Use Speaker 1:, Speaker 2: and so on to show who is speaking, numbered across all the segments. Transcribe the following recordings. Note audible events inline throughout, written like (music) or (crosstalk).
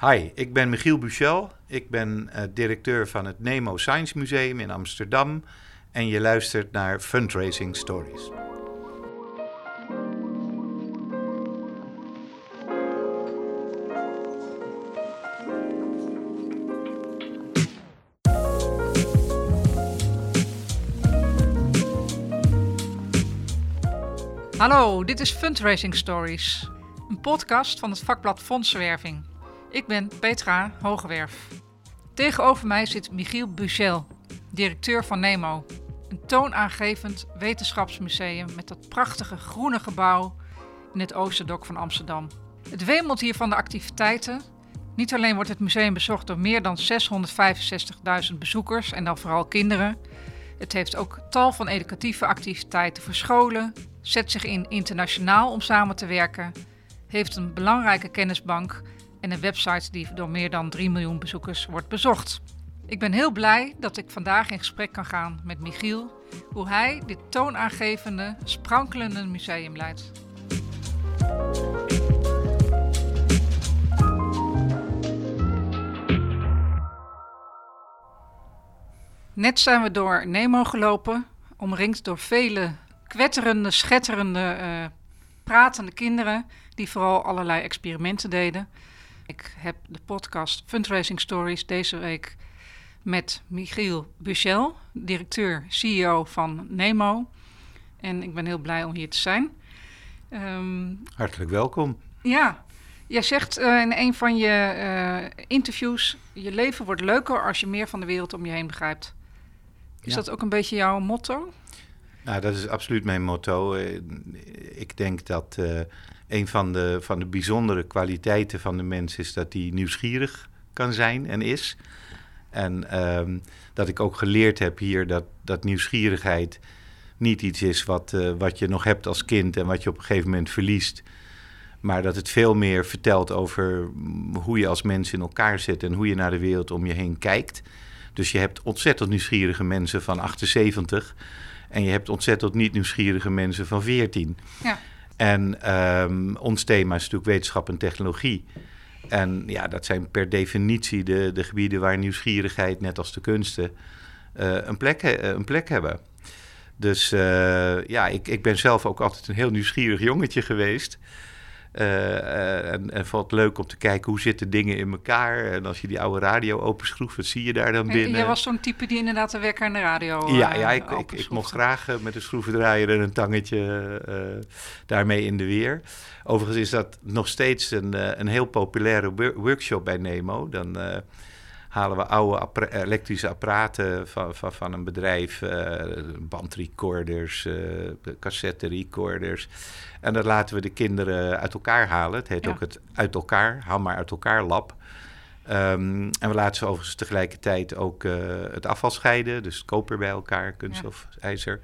Speaker 1: Hi, ik ben Michiel Buchel. Ik ben uh, directeur van het Nemo Science Museum in Amsterdam. En je luistert naar Fundraising Stories.
Speaker 2: Hallo, dit is Fundraising Stories, een podcast van het vakblad Fondsenwerving. Ik ben Petra Hogewerf. Tegenover mij zit Michiel Buchel, directeur van Nemo, een toonaangevend wetenschapsmuseum met dat prachtige groene gebouw in het Oosterdok van Amsterdam. Het wemelt hier van de activiteiten. Niet alleen wordt het museum bezocht door meer dan 665.000 bezoekers en dan vooral kinderen. Het heeft ook tal van educatieve activiteiten voor scholen, zet zich in internationaal om samen te werken, heeft een belangrijke kennisbank en een website die door meer dan 3 miljoen bezoekers wordt bezocht. Ik ben heel blij dat ik vandaag in gesprek kan gaan met Michiel, hoe hij dit toonaangevende, sprankelende museum leidt. Net zijn we door Nemo gelopen, omringd door vele kwetterende, schetterende, uh, pratende kinderen die vooral allerlei experimenten deden. Ik heb de podcast Fundraising Stories deze week met Michiel Buchel, directeur, CEO van Nemo. En ik ben heel blij om hier te zijn.
Speaker 1: Um, Hartelijk welkom.
Speaker 2: Ja, jij zegt uh, in een van je uh, interviews: je leven wordt leuker als je meer van de wereld om je heen begrijpt. Is dat ook een beetje jouw motto?
Speaker 1: Nou, dat is absoluut mijn motto. Eh, ik denk dat uh, een van de, van de bijzondere kwaliteiten van de mens is dat hij nieuwsgierig kan zijn en is. En um, dat ik ook geleerd heb hier dat, dat nieuwsgierigheid niet iets is wat, uh, wat je nog hebt als kind en wat je op een gegeven moment verliest. Maar dat het veel meer vertelt over hoe je als mens in elkaar zit en hoe je naar de wereld om je heen kijkt. Dus je hebt ontzettend nieuwsgierige mensen van 78 en je hebt ontzettend niet nieuwsgierige mensen van 14. Ja. En um, ons thema is natuurlijk wetenschap en technologie. En ja, dat zijn per definitie de, de gebieden waar nieuwsgierigheid, net als de kunsten, uh, een, plek, een plek hebben. Dus uh, ja, ik, ik ben zelf ook altijd een heel nieuwsgierig jongetje geweest. Uh, en, en het leuk om te kijken hoe zitten dingen in elkaar. En als je die oude radio openschroef, wat zie je daar dan binnen?
Speaker 2: Jij was zo'n type die inderdaad de wekker en de radio
Speaker 1: Ja, ja ik, ik, ik, mocht graag met een schroevendraaier en een tangetje daarmee in de weer. Overigens is dat nog steeds een, een heel populaire workshop bij Nemo. Dan halen we oude elektrische apparaten van, van, van een bedrijf, uh, bandrecorders, uh, cassette recorders. En dat laten we de kinderen uit elkaar halen. Het heet ook het uit elkaar, haal maar uit elkaar lab. Um, en we laten ze overigens tegelijkertijd ook uh, het afval scheiden. Dus koper bij elkaar, kunststof, ja. ijzer.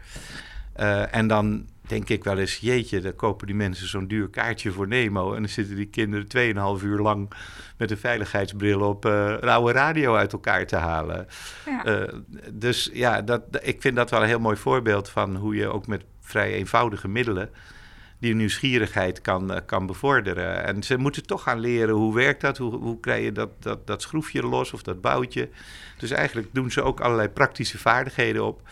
Speaker 1: en dan denk ik wel eens, jeetje, dan kopen die mensen zo'n duur kaartje voor Nemo. En dan zitten die kinderen 2,5 uur lang met een veiligheidsbril op uh, een oude radio uit elkaar te halen. Ja. Uh, dus ja, dat, ik vind dat wel een heel mooi voorbeeld van hoe je ook met vrij eenvoudige middelen die nieuwsgierigheid kan, uh, kan bevorderen. En ze moeten toch gaan leren hoe werkt dat, hoe, hoe krijg je dat, dat, dat schroefje los of dat boutje. Dus eigenlijk doen ze ook allerlei praktische vaardigheden op.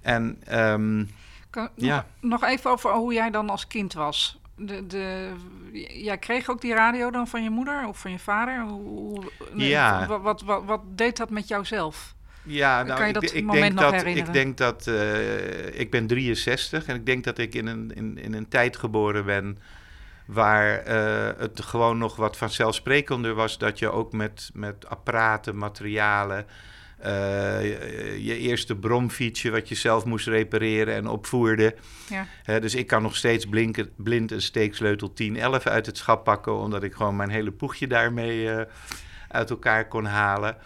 Speaker 1: En um,
Speaker 2: kan, ja. nog, nog, even over hoe jij dan als kind was. De, de, jij kreeg ook die radio dan van je moeder of van je vader? Hoe, nee, ja. Wat, wat, wat, wat, deed dat met jouzelf?
Speaker 1: Ja, nou, ik, ik, denk dat, ik denk dat uh, ik ben 63 en ik denk dat ik in een, in, in een tijd geboren ben waar uh, het gewoon nog wat vanzelfsprekender was dat je ook met, met apparaten, materialen, uh, je eerste bromfietsje wat je zelf moest repareren en opvoerde. Ja. dus ik kan nog steeds blinken, blind een steeksleutel 1011 uit het schap pakken, omdat ik gewoon mijn hele poegje daarmee uh, uit elkaar kon halen.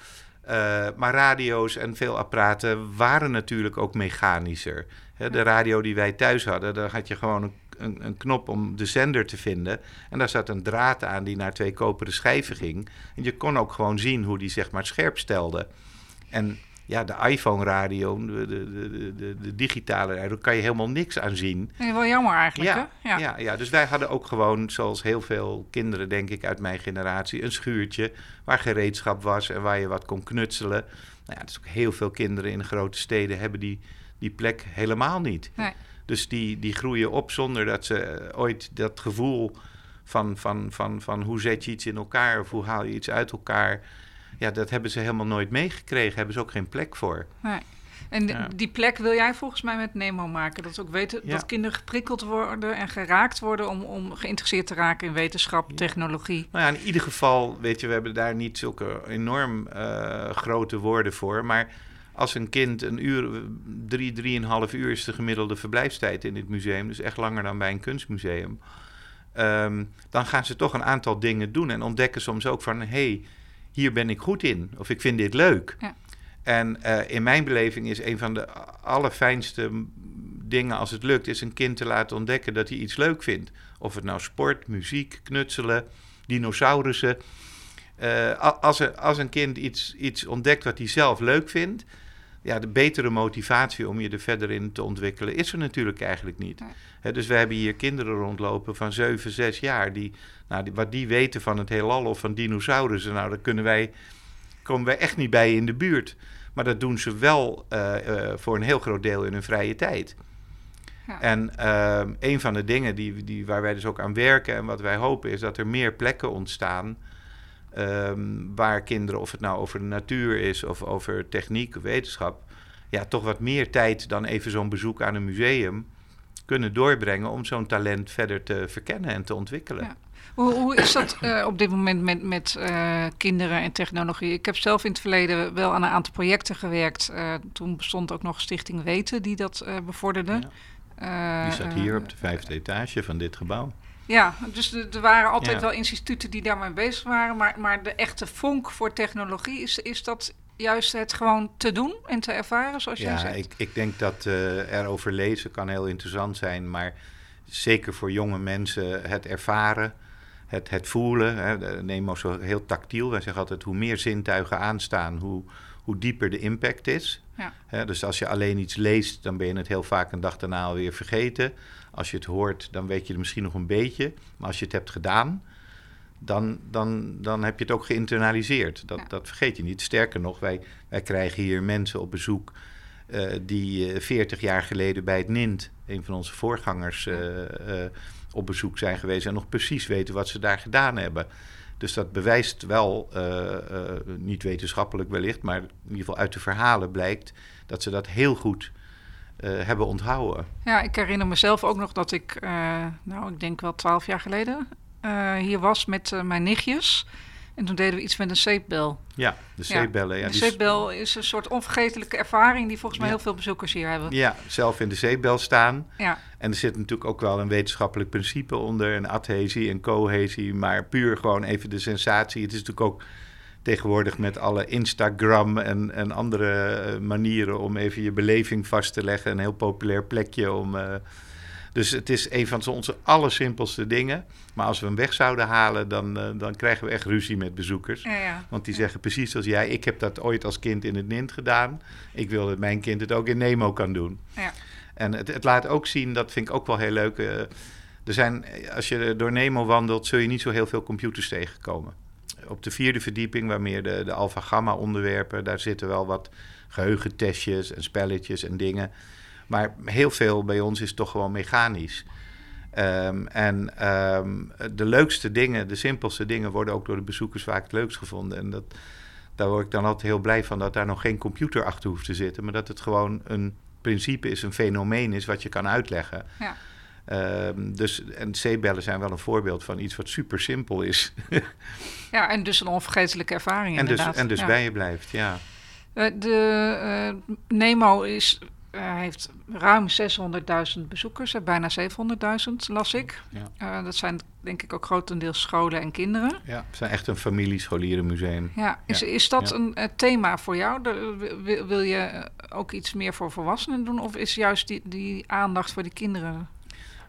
Speaker 1: Uh, maar radio's en veel apparaten waren natuurlijk ook mechanischer. de radio die wij thuis hadden, daar had je gewoon een, een, een, knop om de zender te vinden. En daar zat een draad aan die naar twee koperen schijven ging. En je kon ook gewoon zien hoe die zeg maar scherp stelde. En ja, de iPhone-radio, de, de, de, de, digitale radio, daar kan je helemaal niks aan zien.
Speaker 2: Wel jammer eigenlijk,
Speaker 1: Ja,
Speaker 2: hè?
Speaker 1: ja. Ja, ja, dus wij hadden ook gewoon, zoals heel veel kinderen, denk ik, uit mijn generatie, een schuurtje waar gereedschap was en waar je wat kon knutselen. Nou ja, dus ook heel veel kinderen in grote steden hebben die, die plek helemaal niet.
Speaker 2: Nee.
Speaker 1: Dus die, die groeien op zonder dat ze eh, ooit dat gevoel van, van, van, van hoe zet je iets in elkaar of hoe haal je iets uit elkaar. Ja, dat hebben ze helemaal nooit meegekregen. Hebben ze ook geen plek voor.
Speaker 2: Nee. En
Speaker 1: Ja.
Speaker 2: die plek wil jij volgens mij met Nemo maken. Dat ze ook weten
Speaker 1: Ja.
Speaker 2: dat kinderen geprikkeld worden en geraakt worden om, om geïnteresseerd te raken in wetenschap,
Speaker 1: Ja.
Speaker 2: technologie.
Speaker 1: Nou ja, in ieder geval, weet je, we hebben daar niet zulke enorm eh, grote woorden voor. Maar als een kind een uur, drie, drieënhalf uur is de gemiddelde verblijfstijd in dit museum. Dus echt langer dan bij een kunstmuseum. ehm, dan gaan ze toch een aantal dingen doen en ontdekken soms ook van... hé, hey, hier ben ik goed in. Of ik vind dit leuk.
Speaker 2: Ja.
Speaker 1: En eh, in mijn beleving is een van de allerfijnste dingen als het lukt... is een kind te laten ontdekken dat hij iets leuk vindt. Of het nou sport, muziek, knutselen, dinosaurussen. Eh, als, er, als een kind iets, iets ontdekt wat hij zelf leuk vindt... Ja, de betere motivatie om je er verder in te ontwikkelen... is er natuurlijk eigenlijk niet. Dus we hebben hier kinderen rondlopen van 7, 6 jaar... Die, nou, die, wat die weten van het heelal of van dinosaurussen... nou, daar kunnen wij, komen wij echt niet bij in de buurt... Maar dat doen ze wel eh, eh, voor een heel groot deel in hun vrije tijd.
Speaker 2: Ja.
Speaker 1: En ehm, een van de dingen die, die, waar wij dus ook aan werken en wat wij hopen is dat er meer plekken ontstaan. Ehm, waar kinderen, of het nou over de natuur is of over techniek of wetenschap. ja, toch wat meer tijd dan even zo'n bezoek aan een museum. kunnen doorbrengen om zo'n talent verder te verkennen en te ontwikkelen.
Speaker 2: Ja. Hoe, hoe is dat eh, op dit moment met, met eh, kinderen en technologie? Ik heb zelf in het verleden wel aan een aantal projecten gewerkt. Eh, toen bestond ook nog Stichting Weten die dat eh, bevorderde.
Speaker 1: Ja. Die staat hier op de vijfde etage van dit gebouw.
Speaker 2: Ja, dus er waren altijd
Speaker 1: Ja.
Speaker 2: wel instituten die daarmee bezig waren. Maar, maar de echte vonk voor technologie, is, is dat juist het gewoon te doen en te ervaren, zoals jij
Speaker 1: Ja,
Speaker 2: zegt?
Speaker 1: ik, ik denk dat eh erover lezen kan heel interessant zijn, maar zeker voor jonge mensen het ervaren, het, het voelen. Hè, is zo heel tactiel. Wij zeggen altijd, hoe meer zintuigen aanstaan, hoe, hoe dieper de impact is.
Speaker 2: Ja.
Speaker 1: Hè, dus als je alleen iets leest, dan ben je het heel vaak een dag daarna alweer vergeten. Als je het hoort, dan weet je het misschien nog een beetje. Maar als je het hebt gedaan, dan, dan, dan heb je het ook geïnternaliseerd. Dat,
Speaker 2: Ja.
Speaker 1: dat vergeet je niet. Sterker nog, wij, wij krijgen hier mensen op bezoek eh, die eh 40 jaar geleden bij het NINT, een van onze voorgangers, eh, eh, op bezoek zijn geweest en nog precies weten wat ze daar gedaan hebben. Dus dat bewijst wel, eh, eh, niet wetenschappelijk wellicht, maar in ieder geval uit de verhalen blijkt dat ze dat heel goed eh, hebben onthouden.
Speaker 2: Ja, ik herinner mezelf ook nog dat ik, eh, nou, ik denk wel twaalf jaar geleden, eh, hier was met mijn nichtjes. En toen deden we iets met een zeepbel.
Speaker 1: Ja, de zeebellen. Ja,
Speaker 2: de zeepbel is een soort onvergetelijke ervaring die volgens mij
Speaker 1: Ja.
Speaker 2: heel veel bezoekers hier hebben.
Speaker 1: ja, zelf in de zeebel staan.
Speaker 2: Ja,
Speaker 1: En er zit natuurlijk ook wel een wetenschappelijk principe onder, een adhesie, een cohesie, maar puur gewoon even de sensatie. Het is natuurlijk ook tegenwoordig met alle Instagram en, en andere eh, manieren om even je beleving vast te leggen, een heel populair plekje om. eh, dus het is een van onze allersimpelste dingen. Maar als we hem weg zouden halen, dan, eh, dan krijgen we echt ruzie met bezoekers.
Speaker 2: ja, ja.
Speaker 1: Want die zeggen precies als jij, ik heb dat ooit als kind in het NINT gedaan. Ik wil dat mijn kind het ook in Nemo kan doen.
Speaker 2: Ja.
Speaker 1: En het, het laat ook zien, dat vind ik ook wel heel leuk. er zijn, als je door Nemo wandelt, zul je niet zo heel veel computers tegenkomen. Op de vierde verdieping, waar meer de, de alpha-gamma onderwerpen, daar zitten wel wat geheugentestjes en spelletjes en dingen. Maar heel veel bij ons is toch gewoon mechanisch. Ehm, en ehm, de leukste dingen, de simpelste dingen, worden ook door de bezoekers vaak het leukst gevonden. En dat, daar word ik dan altijd heel blij van dat daar nog geen computer achter hoeft te zitten. Maar dat het gewoon een principe is, een fenomeen is wat je kan uitleggen.
Speaker 2: Ja.
Speaker 1: Ehm, dus, en zeebellen zijn wel een voorbeeld van iets wat super simpel is.
Speaker 2: ja, en dus een onvergetelijke ervaring
Speaker 1: en dus,
Speaker 2: inderdaad.
Speaker 1: en dus
Speaker 2: ja.
Speaker 1: bij je blijft, ja.
Speaker 2: Eh, de eh, Nemo is, eh, heeft ruim 600.000 bezoekers, bijna 700.000 las ik.
Speaker 1: Ja.
Speaker 2: Eh, dat zijn denk ik ook grotendeels scholen en kinderen.
Speaker 1: ja. We zijn echt een familiescholierenmuseum.
Speaker 2: Ja, is,
Speaker 1: Ja,
Speaker 2: is dat
Speaker 1: ja.
Speaker 2: een thema voor jou? De- wil, wil je ook iets meer voor volwassenen doen? Of is juist die, die aandacht voor die kinderen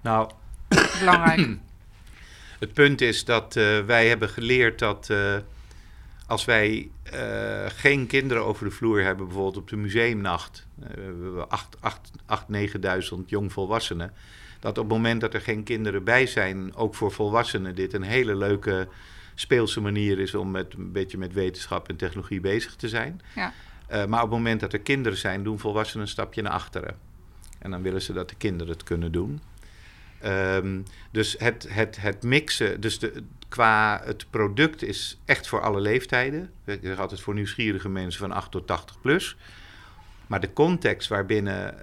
Speaker 1: Nou,
Speaker 2: belangrijk? (clears throat)
Speaker 1: Het punt is dat eh, wij hebben geleerd dat eh, als wij eh, geen kinderen over de vloer hebben, bijvoorbeeld op de museumnacht. We hebben 8, 9.000 jongvolwassenen. Dat op het moment dat er geen kinderen bij zijn, ook voor volwassenen, dit een hele leuke speelse manier is om met, een beetje met wetenschap en technologie bezig te zijn. Ja. Uh, maar op het moment dat er kinderen zijn, doen volwassenen een stapje naar achteren. En dan willen ze dat de kinderen het kunnen doen. Um, dus het, het, het mixen, dus de, qua het product is echt voor alle leeftijden. Ik zeg altijd voor nieuwsgierige mensen van 8 tot 80 plus. Maar de context waarbinnen uh,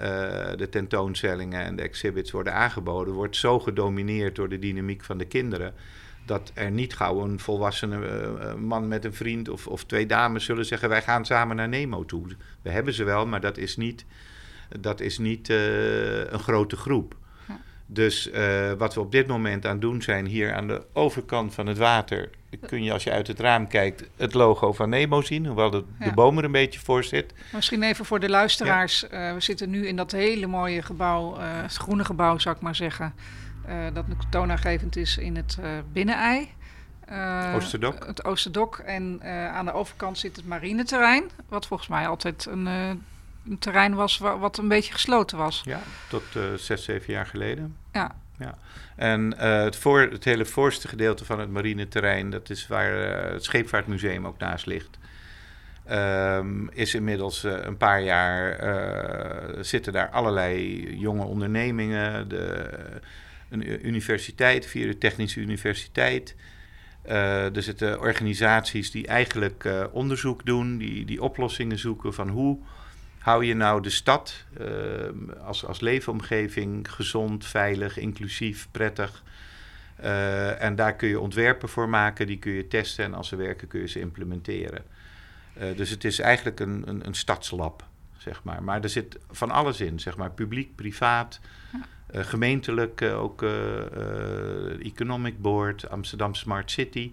Speaker 1: de tentoonstellingen en de exhibits worden aangeboden, wordt zo gedomineerd door de dynamiek van de kinderen. Dat er niet gauw een volwassene uh, man met een vriend of, of twee dames zullen zeggen: Wij gaan samen naar Nemo toe. We hebben ze wel, maar dat is niet, dat is niet een grote groep. Dus uh, wat we op dit moment aan het doen zijn, hier aan de overkant van het water, kun je als je uit het raam kijkt het logo van Nemo zien, hoewel de, ja. de boom er een beetje voor zit.
Speaker 2: Misschien even voor de luisteraars, ja. uh, we zitten nu in dat hele mooie gebouw, uh, het groene gebouw zou ik maar zeggen, dat toonaangevend is in het binnenei.
Speaker 1: Oosterdok.
Speaker 2: Het Oosterdok. En aan de overkant zit het marineterrein, wat volgens mij altijd een een terrein was wat een beetje gesloten was.
Speaker 1: Ja, tot uh, zes, zeven jaar geleden.
Speaker 2: Ja.
Speaker 1: ja. En uh, het, voor, het hele voorste gedeelte van het marineterrein, dat is waar uh, het Scheepvaartmuseum ook naast ligt. Um, is inmiddels een paar jaar zitten daar allerlei jonge ondernemingen, de, een universiteit, via de Technische Universiteit. er zitten organisaties die eigenlijk onderzoek doen, die, die oplossingen zoeken van hoe hou je nou de stad uh, als, als leefomgeving gezond, veilig, inclusief, prettig. Uh, en daar kun je ontwerpen voor maken, die kun je testen en als ze werken kun je ze implementeren. Uh, dus het is eigenlijk een, een, een, stadslab, zeg maar. Maar er zit van alles in, zeg maar, publiek, privaat, ja. gemeentelijk, ook Economic Board, Amsterdam Smart City.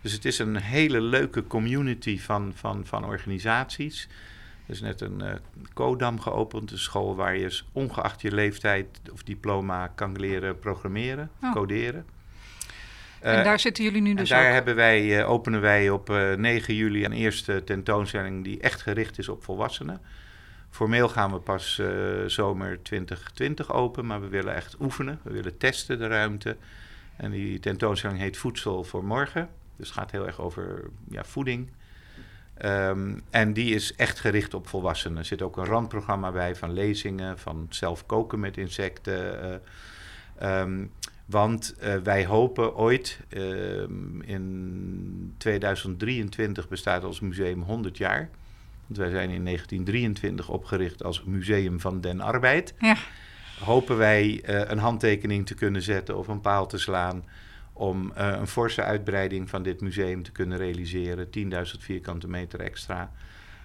Speaker 1: Dus het is een hele leuke community van, van, van organisaties. Er is net een uh, Codam geopend, een school waar je ongeacht je leeftijd of diploma kan leren programmeren, oh. coderen.
Speaker 2: En uh, daar zitten jullie nu dus
Speaker 1: daar
Speaker 2: ook?
Speaker 1: Hebben wij, uh, openen wij op 9 juli een eerste tentoonstelling die echt gericht is op volwassenen. Formeel gaan we pas zomer 2020 open, maar we willen echt oefenen. We willen testen de ruimte. En die tentoonstelling heet Voedsel voor Morgen. Dus het gaat heel erg over ja, voeding. Um, en die is echt gericht op volwassenen. Er zit ook een randprogramma bij van lezingen, van zelf koken met insecten. Uh, um, want uh, wij hopen ooit, uh, in 2023 bestaat ons museum 100 jaar. Want wij zijn in 1923 opgericht als Museum van den Arbeid. Ja. Hopen wij uh, een handtekening te kunnen zetten of een paal te slaan om uh, een forse uitbreiding van dit museum te kunnen realiseren. 10.000 vierkante meter extra.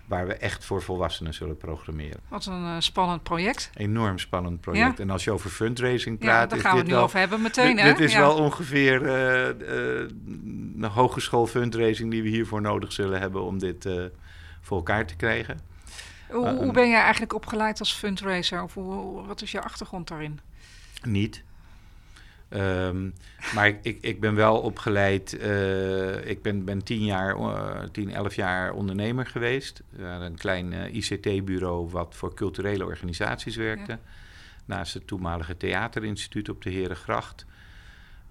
Speaker 1: Waar we echt voor volwassenen zullen programmeren.
Speaker 2: Wat een uh, spannend project.
Speaker 1: Enorm spannend project. Ja. En als je over fundraising praat. Ja,
Speaker 2: daar gaan we het nu
Speaker 1: wel,
Speaker 2: over hebben meteen.
Speaker 1: Dit,
Speaker 2: hè?
Speaker 1: dit is ja. wel ongeveer uh, een hogeschool fundraising die we hiervoor nodig zullen hebben om dit voor elkaar te krijgen.
Speaker 2: Hoe, hoe ben jij eigenlijk opgeleid als fundraiser? Of hoe, wat is je achtergrond daarin?
Speaker 1: Niet. Um, maar ik, ik, ik, ben wel opgeleid. Uh, ik ben, ben tien jaar, uh, tien, elf jaar ondernemer geweest. Een klein ICT-bureau wat voor culturele organisaties werkte. Ja. Naast het toenmalige theaterinstituut op de Herengracht.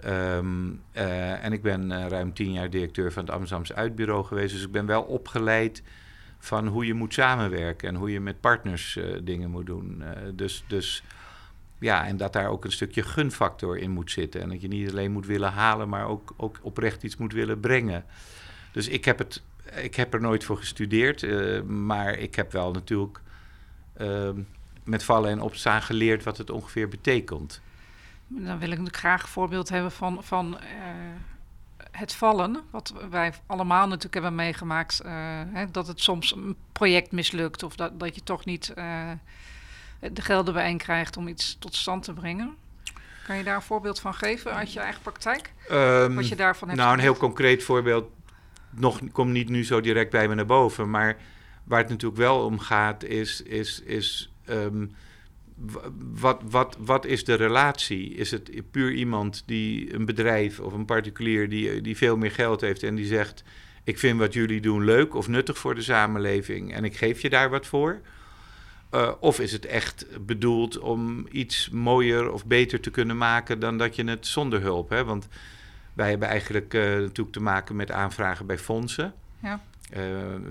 Speaker 1: Um, en ik ben ruim tien jaar directeur van het Amsterdamse Uitbureau geweest. Dus ik ben wel opgeleid van hoe je moet samenwerken en hoe je met partners dingen moet doen. dus, dus ja, en dat daar ook een stukje gunfactor in moet zitten. En dat je niet alleen moet willen halen, maar ook, ook oprecht iets moet willen brengen. Dus ik heb, het, ik heb er nooit voor gestudeerd, uh, maar ik heb wel natuurlijk uh, met vallen en opstaan geleerd wat het ongeveer betekent.
Speaker 2: Dan wil ik graag een voorbeeld hebben van, van uh, het vallen, wat wij allemaal natuurlijk hebben meegemaakt. Hè, dat het soms een project mislukt of dat, dat je toch niet de gelden bijeen krijgt om iets tot stand te brengen. Kan je daar een voorbeeld van geven uit je eigen praktijk?
Speaker 1: Um,
Speaker 2: Wat je daarvan hebt
Speaker 1: Nou, een heel concreet voorbeeld nog, komt niet nu zo direct bij me naar boven. Maar waar het natuurlijk wel om gaat, is, is, is um, wat, wat, wat is de relatie? Is het puur iemand die een bedrijf of een particulier die, die veel meer geld heeft en die zegt: ik vind wat jullie doen leuk of nuttig voor de samenleving en ik geef je daar wat voor? Uh, of is het echt bedoeld om iets mooier of beter te kunnen maken dan dat je het zonder hulp? Hè? Want wij hebben eigenlijk uh, natuurlijk te maken met aanvragen bij fondsen. Ja. Uh,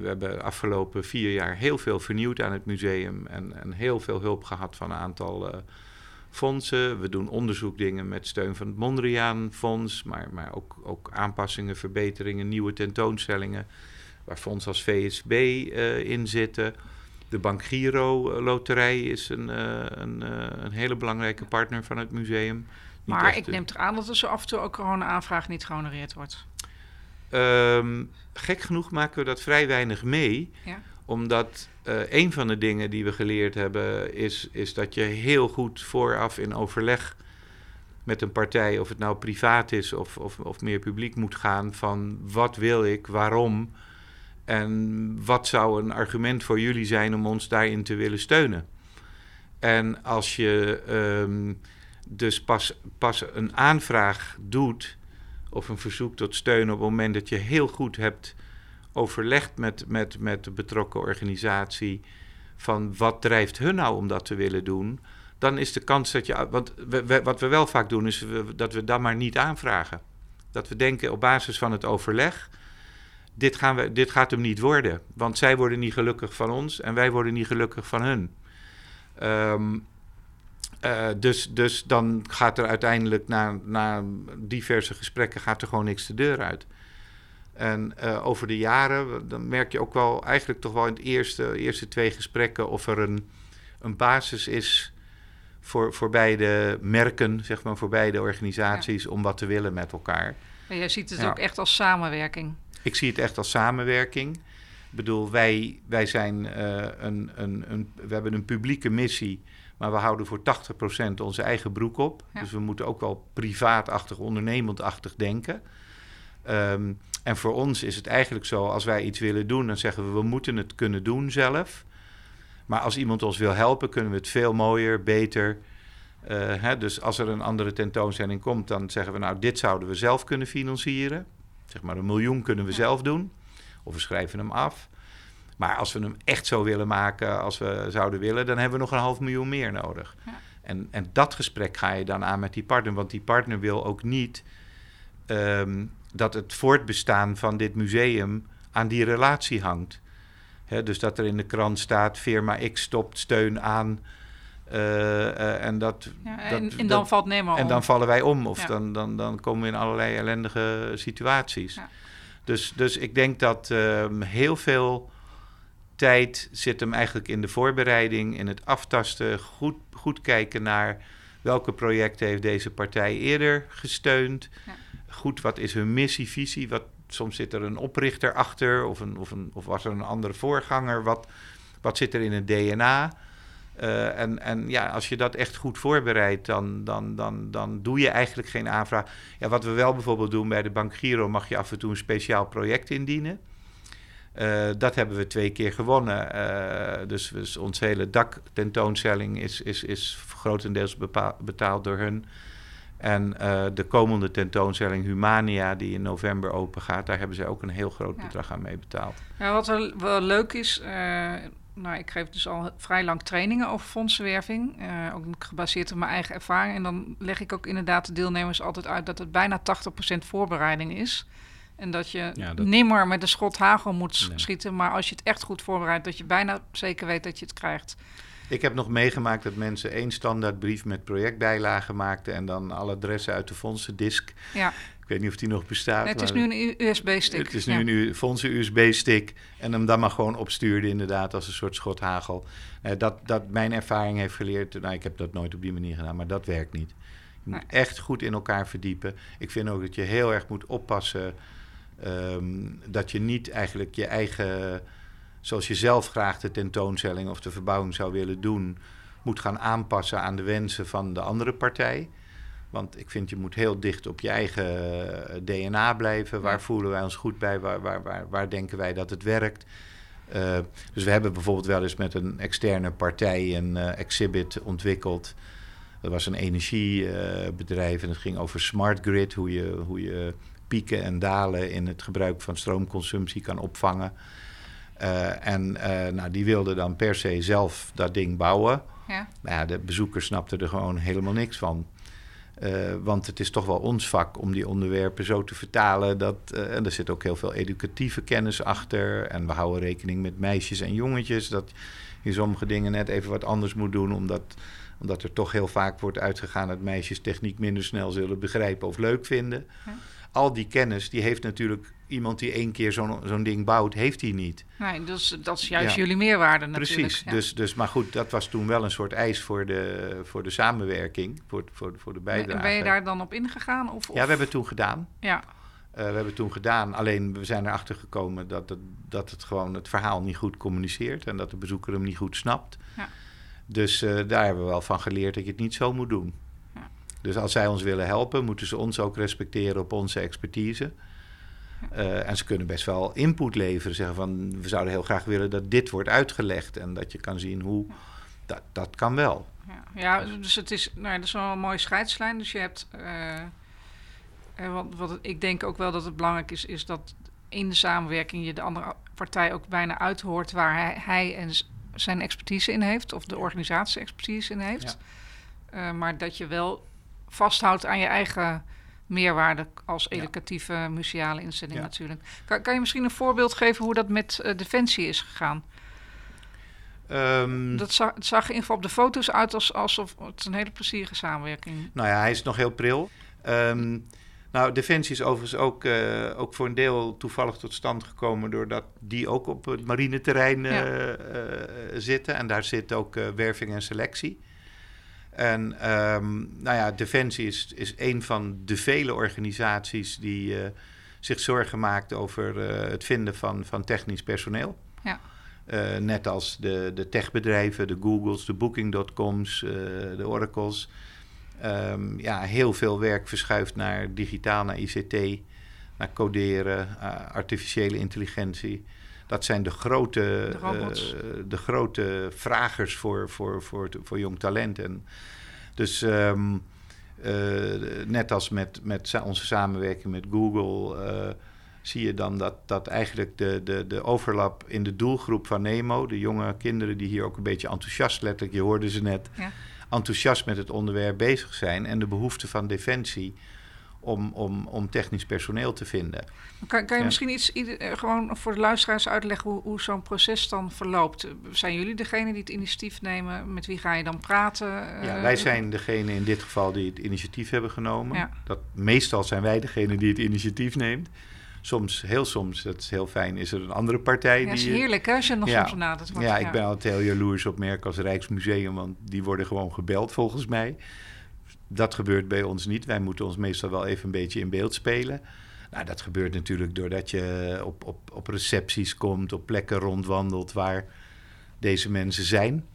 Speaker 1: we hebben de afgelopen vier jaar heel veel vernieuwd aan het museum en, en heel veel hulp gehad van een aantal fondsen. We doen onderzoekdingen met steun van het Mondriaan Fonds, maar, maar ook, ook aanpassingen, verbeteringen, nieuwe tentoonstellingen, waar fondsen als VSB in zitten. De Bank Giro Loterij is een, een, een hele belangrijke partner van het museum.
Speaker 2: Maar ik neem er aan dat er zo af en toe ook gewoon een aanvraag niet gehonoreerd wordt.
Speaker 1: Um, gek genoeg maken we dat vrij weinig mee. Ja. Omdat uh, een van de dingen die we geleerd hebben is, is dat je heel goed vooraf in overleg met een partij, of het nou privaat is of, of, of meer publiek moet gaan, van wat wil ik, waarom en wat zou een argument voor jullie zijn om ons daarin te willen steunen. En als je um, dus pas, pas een aanvraag doet of een verzoek tot steun op het moment dat je heel goed hebt overlegd met, met, met de betrokken organisatie van wat drijft hun nou om dat te willen doen, dan is de kans dat je. Want wat we wel vaak doen, is dat we dan maar niet aanvragen. Dat we denken op basis van het overleg. Dit, gaan we, dit gaat hem niet worden. Want zij worden niet gelukkig van ons en wij worden niet gelukkig van hun. Um, uh, dus, dus dan gaat er uiteindelijk na, na diverse gesprekken gaat er gewoon niks de deur uit. En uh, over de jaren, dan merk je ook wel eigenlijk toch wel in de eerste, eerste twee gesprekken of er een, een basis is voor, voor beide merken, zeg maar, voor beide organisaties om wat te willen met elkaar.
Speaker 2: En jij ziet het ook echt als samenwerking.
Speaker 1: Ik zie het echt als samenwerking. Ik bedoel, wij, wij zijn uh, een, een, een, we hebben een publieke missie maar we houden voor 80% onze eigen broek op. Dus we moeten ook wel privaatachtig, ondernemendachtig denken. Um, en voor ons is het eigenlijk zo, als wij iets willen doen, dan zeggen we, we moeten het kunnen doen zelf. Maar als iemand ons wil helpen, kunnen we het veel mooier, beter. Uh, hè, dus als er een andere tentoonstelling komt, dan zeggen we, nou, dit zouden we zelf kunnen financieren. Zeg maar een miljoen kunnen we zelf doen. Of we schrijven hem af. Maar als we hem echt zo willen maken als we zouden willen, dan hebben we nog een half miljoen meer nodig. Ja. En, en dat gesprek ga je dan aan met die partner. Want die partner wil ook niet um, dat het voortbestaan van dit museum aan die relatie hangt. He, dus dat er in de krant staat: firma X stopt steun aan. Uh, uh, en, dat,
Speaker 2: ja, en, en, dan valt Nemo
Speaker 1: En dan vallen wij om. Of ja. dan, dan, dan komen we in allerlei ellendige situaties. Dus, dus ik denk dat um, heel veel tijd zit hem eigenlijk in de voorbereiding, in het aftasten, goed, goed kijken naar welke projecten heeft deze partij eerder gesteund. Ja. Goed, wat is hun missie, visie? Wat, soms zit er een oprichter achter of, een, of, een, of was er een andere voorganger. Wat, wat zit er in het DNA? Uh, en, en ja, als je dat echt goed voorbereidt, dan, dan, dan, dan doe je eigenlijk geen aanvraag. Ja, wat we wel bijvoorbeeld doen bij de Bank Giro, mag je af en toe een speciaal project indienen. Uh, dat hebben we twee keer gewonnen. Uh, dus, dus onze hele daktentoonstelling is, is, is grotendeels betaald door hun. En uh, de komende tentoonstelling Humania, die in november open gaat, daar hebben ze ook een heel groot bedrag aan mee betaald.
Speaker 2: Ja, wat wel, wel leuk is, nou, ik geef dus al vrij lang trainingen over fondsenwerving, ook gebaseerd op mijn eigen ervaring. En dan leg ik ook inderdaad de deelnemers altijd uit dat het bijna 80% voorbereiding is. En dat je ja, dat... nimmer met de schot hagel moet schieten. Maar als je het echt goed voorbereidt, dat je bijna zeker weet dat je het krijgt.
Speaker 1: Ik heb nog meegemaakt dat mensen één standaardbrief met projectbijlagen maakten en dan alle adressen uit de fondsendisk. Ja. Ik weet niet of die nog bestaat.
Speaker 2: Nee, het is nu een USB-stick.
Speaker 1: Het is nu een fondsen USB-stick en hem dan maar gewoon opstuurde inderdaad als een soort schot hagel. Uh, dat, dat mijn ervaring heeft geleerd, nou ik heb dat nooit op die manier gedaan, maar dat werkt niet. Je moet echt goed in elkaar verdiepen. Ik vind ook dat je heel erg moet oppassen Um, dat je niet eigenlijk je eigen, zoals je zelf graag de tentoonstelling of de verbouwing zou willen doen, moet gaan aanpassen aan de wensen van de andere partij. Want ik vind je moet heel dicht op je eigen eh, DNA blijven. Waar voelen wij ons goed bij? Waar, waar, waar, waar denken wij dat het werkt? Uh, dus we hebben bijvoorbeeld wel eens met een externe partij een uh, exhibit ontwikkeld. Dat was een energiebedrijf en het ging over smart grid, hoe je, hoe je pieken en dalen in het gebruik van stroomconsumptie kan opvangen. Uh, en nou, die wilde dan per se zelf dat ding bouwen. Ja. Nou ja, de bezoekers snapten er gewoon helemaal niks van. Uh, want het is toch wel ons vak om die onderwerpen zo te vertalen. Dat, uh, en er zit ook heel veel educatieve kennis achter. En we houden rekening met meisjes en jongetjes. Dat je sommige dingen net even wat anders moet doen. Omdat, omdat er toch heel vaak wordt uitgegaan dat meisjes techniek minder snel zullen begrijpen of leuk vinden. Ja. Al die kennis, die heeft natuurlijk iemand die één keer zo'n zo'n ding bouwt, heeft hij niet.
Speaker 2: Nee, dus dat is juist jullie meerwaarde natuurlijk.
Speaker 1: Precies, dus, dus, maar goed, dat was toen wel een soort eis voor de, voor de samenwerking, voor, voor, voor de bijdrage. En
Speaker 2: ben je daar dan op ingegaan? Of, of?
Speaker 1: Ja, we hebben het toen gedaan.
Speaker 2: Ja.
Speaker 1: Uh, we hebben het toen gedaan, alleen we zijn erachter gekomen dat het, dat het gewoon het verhaal niet goed communiceert en dat de bezoeker hem niet goed snapt. Ja. Dus uh, daar hebben we wel van geleerd dat je het niet zo moet doen. Ja. Dus als zij ons willen helpen, moeten ze ons ook respecteren op onze expertise. Uh, en ze kunnen best wel input leveren. Zeggen van we zouden heel graag willen dat dit wordt uitgelegd. En dat je kan zien hoe. Dat, dat kan wel.
Speaker 2: Ja, ja dus het is, nou, dat is wel een mooie scheidslijn. Dus je hebt. Uh, wat, wat ik denk ook wel dat het belangrijk is, is dat in de samenwerking je de andere partij ook bijna uithoort waar hij, hij en zijn expertise in heeft, of de organisatie expertise in heeft. Ja. Uh, maar dat je wel vasthoudt aan je eigen meerwaarde als educatieve ja. museale instelling natuurlijk. Kan, kan, je misschien een voorbeeld geven hoe dat met uh, Defensie is gegaan? Um, dat zag, het zag in ieder geval op de foto's uit als, alsof het een hele plezierige samenwerking.
Speaker 1: Nou ja, hij is nog heel pril. Um, nou, Defensie is overigens ook, uh, ook voor een deel toevallig tot stand gekomen... doordat die ook op het marineterrein uh, ja. zitten. En daar zit ook werving en selectie. En um, nou ja, Defensie is, is een van de vele organisaties die uh, zich zorgen maakt over uh, het vinden van, van technisch personeel. Ja. Uh, net als de, de techbedrijven, de Googles, de Booking.coms, de Oracles. Um, ja, heel veel werk verschuift naar digitaal, naar ICT, naar coderen, artificiële intelligentie dat zijn de grote, de, uh, de grote vragers voor, voor, voor, voor jong talent. En dus um, uh, net als met, met onze samenwerking met Google. Uh, zie je dan dat, dat eigenlijk de, de, de overlap in de doelgroep van Nemo, de jonge kinderen die hier ook een beetje enthousiast, letterlijk, je hoorde ze net, ja. enthousiast met het onderwerp bezig zijn en de behoefte van defensie om, om, om technisch personeel te vinden.
Speaker 2: Kan, kan je misschien iets eh, gewoon voor de luisteraars uitleggen hoe, hoe zo'n proces dan verloopt? Zijn jullie degene die het initiatief nemen? Met wie ga je dan praten?
Speaker 1: Ja, wij zijn degene in dit geval die het initiatief hebben genomen. Ja. Dat, meestal zijn wij degene die het initiatief neemt. Soms, heel soms, dat is heel fijn, is er een andere partij. Ja,
Speaker 2: die, is heerlijk hè, als je nog ja, soms benaderd
Speaker 1: wordt. Ja, ik ben altijd heel jaloers op merk als Rijksmuseum, want die worden gewoon gebeld volgens mij. Dat gebeurt bij ons niet. Wij moeten ons meestal wel even een beetje in beeld spelen. Nou, dat gebeurt natuurlijk doordat je op, op, op recepties komt, op plekken rondwandelt waar deze mensen zijn.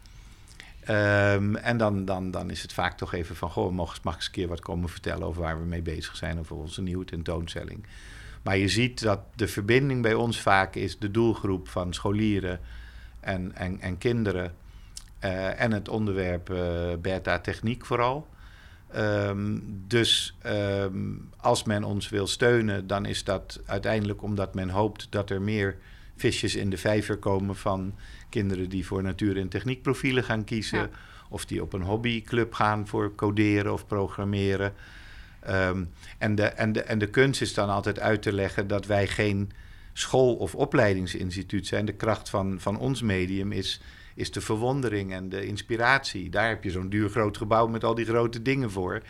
Speaker 1: Um, en dan, dan, dan is het vaak toch even van: Goh, mag, mag ik eens een keer wat komen vertellen over waar we mee bezig zijn of onze nieuwe tentoonstelling. Maar je ziet dat de verbinding bij ons vaak is de doelgroep van scholieren en, en, en kinderen. Uh, en het onderwerp uh, beta-techniek vooral. Um, dus um, als men ons wil steunen, dan is dat uiteindelijk omdat men hoopt dat er meer visjes in de vijver komen van kinderen die voor natuur- en techniekprofielen gaan kiezen. Ja. Of die op een hobbyclub gaan voor coderen of programmeren. Um, en, de, en, de, en de kunst is dan altijd uit te leggen dat wij geen school- of opleidingsinstituut zijn. De kracht van, van ons medium is is de verwondering en de inspiratie. Daar heb je zo'n duur groot gebouw met al die grote dingen voor.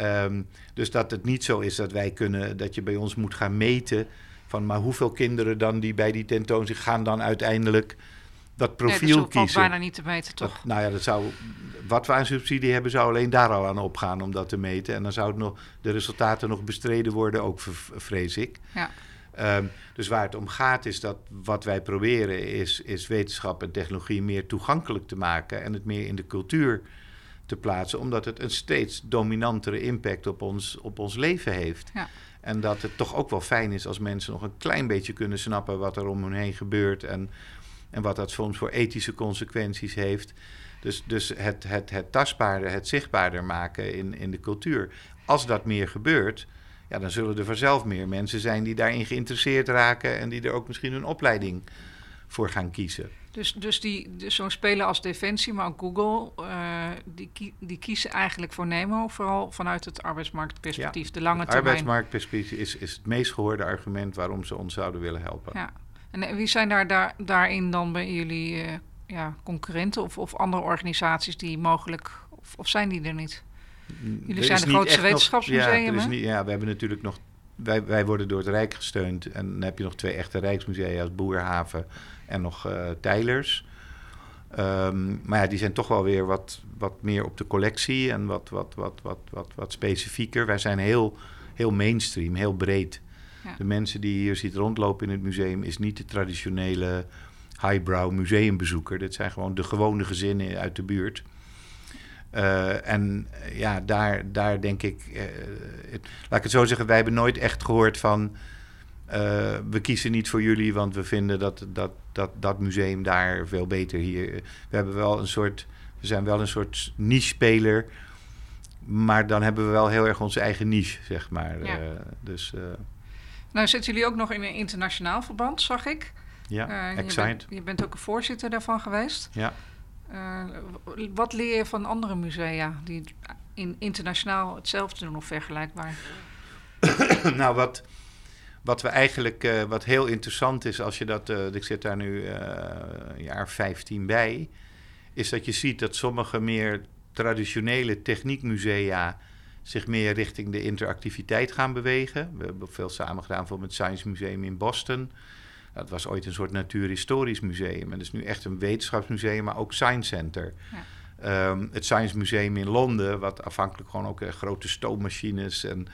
Speaker 1: Um, dus dat het niet zo is dat wij kunnen, dat je bij ons moet gaan meten van maar hoeveel kinderen dan die bij die tentoonstelling gaan dan uiteindelijk dat profiel nee, dat kiezen.
Speaker 2: bijna niet te meten, toch?
Speaker 1: Dat, nou ja, dat zou, wat we aan subsidie hebben, zou alleen daar al aan opgaan om dat te meten. En dan zouden nog, de resultaten nog bestreden worden, ook vrees ik. Ja. Um, dus waar het om gaat is dat wat wij proberen is, is wetenschap en technologie meer toegankelijk te maken en het meer in de cultuur te plaatsen, omdat het een steeds dominantere impact op ons, op ons leven heeft. Ja. En dat het toch ook wel fijn is als mensen nog een klein beetje kunnen snappen wat er om hen heen gebeurt en, en wat dat soms voor ethische consequenties heeft. Dus, dus het, het, het tastbaarder, het zichtbaarder maken in, in de cultuur. Als dat meer gebeurt, ja, dan zullen er vanzelf meer mensen zijn die daarin geïnteresseerd raken en die er ook misschien een opleiding voor gaan kiezen.
Speaker 2: Dus, dus, die, dus zo'n speler als Defensie, maar ook Google, uh, die, die kiezen eigenlijk voor Nemo, vooral vanuit het arbeidsmarktperspectief,
Speaker 1: ja,
Speaker 2: de lange
Speaker 1: het
Speaker 2: termijn.
Speaker 1: arbeidsmarktperspectief is, is het meest gehoorde argument waarom ze ons zouden willen helpen.
Speaker 2: Ja. En wie zijn daar, daar, daarin dan bij jullie uh, ja, concurrenten of, of andere organisaties die mogelijk, of, of zijn die er niet? Jullie zijn de grootste wetenschapsmuseum,
Speaker 1: ja,
Speaker 2: hè?
Speaker 1: Niet, ja, we hebben natuurlijk nog... Wij, wij worden door het Rijk gesteund. En dan heb je nog twee echte Rijksmusea als Boerhaven en nog uh, Tijlers. Um, maar ja, die zijn toch wel weer wat, wat meer op de collectie en wat, wat, wat, wat, wat, wat specifieker. Wij zijn heel, heel mainstream, heel breed. Ja. De mensen die hier ziet rondlopen in het museum is niet de traditionele highbrow museumbezoeker. Dat zijn gewoon de gewone gezinnen uit de buurt. Uh, en ja, daar, daar denk ik, uh, het, laat ik het zo zeggen, wij hebben nooit echt gehoord van, uh, we kiezen niet voor jullie, want we vinden dat dat, dat dat museum daar veel beter hier. We hebben wel een soort, we zijn wel een soort niche-speler, maar dan hebben we wel heel erg onze eigen niche, zeg maar. Ja. dus,
Speaker 2: nou zitten jullie ook nog in een internationaal verband, zag ik.
Speaker 1: Ja,
Speaker 2: je bent, je bent ook een voorzitter daarvan geweest.
Speaker 1: Ja.
Speaker 2: Uh, wat leer je van andere musea die in, internationaal hetzelfde doen of vergelijkbaar? (coughs)
Speaker 1: nou, wat, wat we eigenlijk, uh, wat heel interessant is als je dat, uh, ik zit daar nu een jaar 15 bij, is dat je ziet dat sommige meer traditionele techniekmusea zich meer richting de interactiviteit gaan bewegen. We hebben veel samen gedaan, bijvoorbeeld het Science Museum in Boston. Dat was ooit een soort natuurhistorisch museum. En dat is nu echt een wetenschapsmuseum, maar ook Science Center. Ja. Um, het Science Museum in Londen, wat afhankelijk gewoon ook uh, grote stoommachines en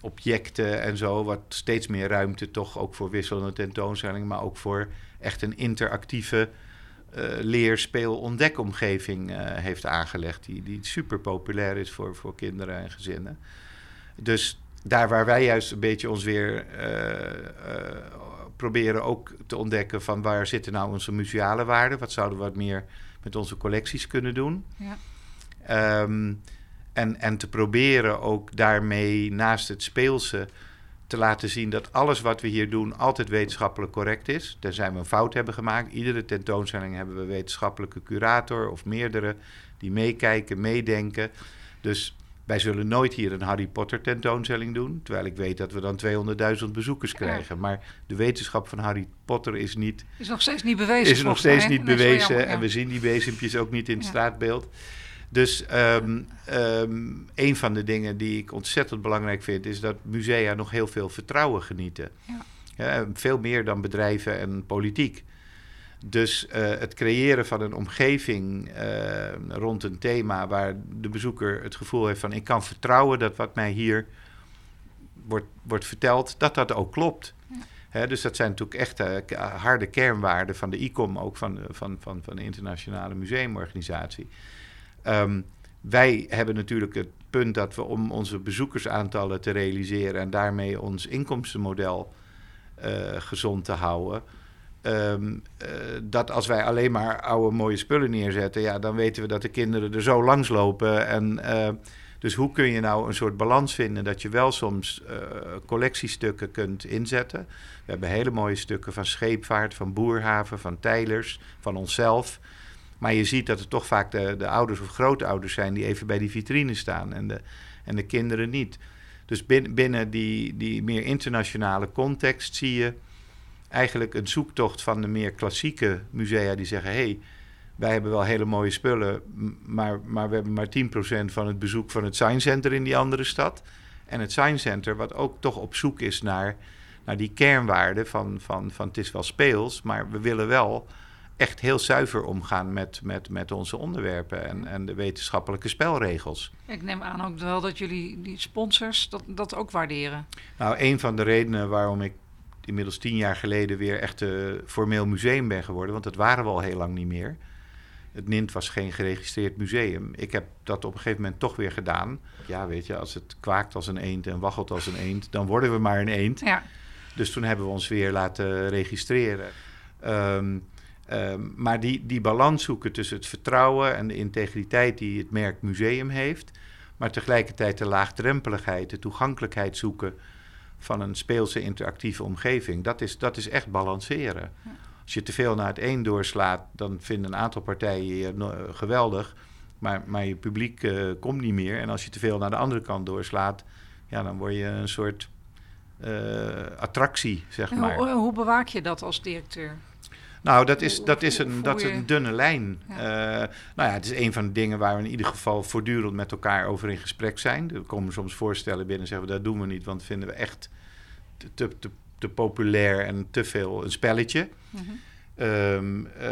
Speaker 1: objecten en zo, wat steeds meer ruimte toch ook voor wisselende tentoonstellingen, maar ook voor echt een interactieve uh, leer, speel, ontdekomgeving uh, heeft aangelegd, die, die super populair is voor, voor kinderen en gezinnen. Dus daar waar wij juist een beetje ons weer proberen ook te ontdekken van waar zitten nou onze museale waarden. Wat zouden we wat meer met onze collecties kunnen doen. Ja. Um, en, en te proberen ook daarmee naast het speelse te laten zien dat alles wat we hier doen altijd wetenschappelijk correct is. Tenzij we een fout hebben gemaakt. Iedere tentoonstelling hebben we wetenschappelijke curator of meerdere die meekijken, meedenken. Dus wij zullen nooit hier een Harry Potter tentoonstelling doen. Terwijl ik weet dat we dan 200.000 bezoekers krijgen. Ja. Maar de wetenschap van Harry Potter is niet.
Speaker 2: Is nog steeds niet bewezen.
Speaker 1: Is nog steeds niet bewezen. Jammer, ja. En we zien die bezempjes ook niet in het ja. straatbeeld. Dus um, um, een van de dingen die ik ontzettend belangrijk vind, is dat musea nog heel veel vertrouwen genieten. veel meer dan bedrijven en politiek. Dus uh, het creëren van een omgeving uh, rond een thema waar de bezoeker het gevoel heeft van ik kan vertrouwen dat wat mij hier wordt, wordt verteld, dat dat ook klopt. Ja. Hè, dus dat zijn natuurlijk echt uh, harde kernwaarden van de ICOM, ook van, van, van, van de Internationale Museumorganisatie. Um, wij hebben natuurlijk het punt dat we om onze bezoekersaantallen te realiseren en daarmee ons inkomstenmodel gezond te houden, Um, uh, dat als wij alleen maar oude mooie spullen neerzetten, ja, dan weten we dat de kinderen er zo langs lopen. En, uh, dus hoe kun je nou een soort balans vinden dat je wel soms uh, collectiestukken kunt inzetten? We hebben hele mooie stukken van scheepvaart, van boerhaven, van tijlers, van onszelf. Maar je ziet dat het toch vaak de, de ouders of grootouders zijn die even bij die vitrine staan en de, en de kinderen niet. Dus binnen, binnen die, die meer internationale context zie je eigenlijk een zoektocht van de meer klassieke musea die zeggen: hé, hey, wij hebben wel hele mooie spullen, maar, maar we hebben maar 10% van het bezoek van het Science Center in die andere stad. En het Science Center, wat ook toch op zoek is naar, naar die kernwaarden van, van, van het is wel speels, maar we willen wel echt heel zuiver omgaan met, met, met onze onderwerpen en, en de wetenschappelijke spelregels.
Speaker 2: Ik neem aan ook wel dat jullie die sponsors dat, dat ook waarderen.
Speaker 1: Nou, een van de redenen waarom ik inmiddels tien jaar geleden weer echt een formeel museum ben geworden. Want dat waren we al heel lang niet meer. Het NINT was geen geregistreerd museum. Ik heb dat op een gegeven moment toch weer gedaan. Ja, weet je, als het kwaakt als een eend en waggelt als een eend, dan worden we maar een eend.
Speaker 2: Ja.
Speaker 1: Dus toen hebben we ons weer laten registreren. Um, um, maar die, die balans zoeken tussen het vertrouwen en de integriteit die het merk museum heeft, Maar tegelijkertijd de laagdrempeligheid, de toegankelijkheid zoeken van een speelse interactieve omgeving. Dat is, dat is echt balanceren. Als je te veel naar het een doorslaat, dan vinden een aantal partijen je geweldig. Maar, maar je publiek uh, komt niet meer. En als je te veel naar de andere kant doorslaat, ja, dan word je een soort uh, attractie, zeg maar.
Speaker 2: Hoe, hoe, bewaak je dat als directeur?
Speaker 1: Nou, dat is, dat is, een, dat is een dunne lijn. Ja. Uh, nou ja, het is een van de dingen waar we in ieder geval voortdurend met elkaar over in gesprek zijn. Er komen soms voorstellen binnen en zeggen we dat doen we niet, want vinden we echt te, te, te, te populair en te veel een spelletje. Mm -hmm. um, uh,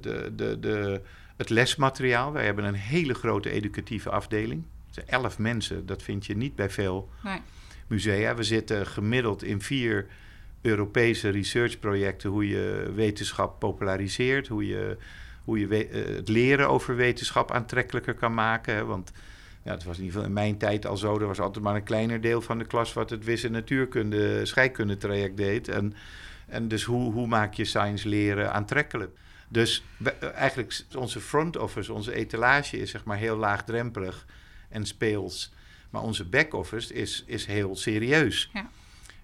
Speaker 1: de, de, de, het lesmateriaal, wij hebben een hele grote educatieve afdeling. Elf mensen, dat vind je niet bij veel nee. musea. We zitten gemiddeld in vier Europese researchprojecten hoe je wetenschap populariseert, hoe je, hoe je het leren over wetenschap aantrekkelijker kan maken. Want ja, het was in ieder geval in mijn tijd al zo. Er was altijd maar een kleiner deel van de klas wat het wis- en natuurkunde, scheikunde traject deed. En, en dus hoe, hoe maak je science leren aantrekkelijk? Dus we, eigenlijk onze front office, onze etalage is zeg maar heel laagdrempelig en speels. Maar onze back office is, is heel serieus.
Speaker 2: Ja.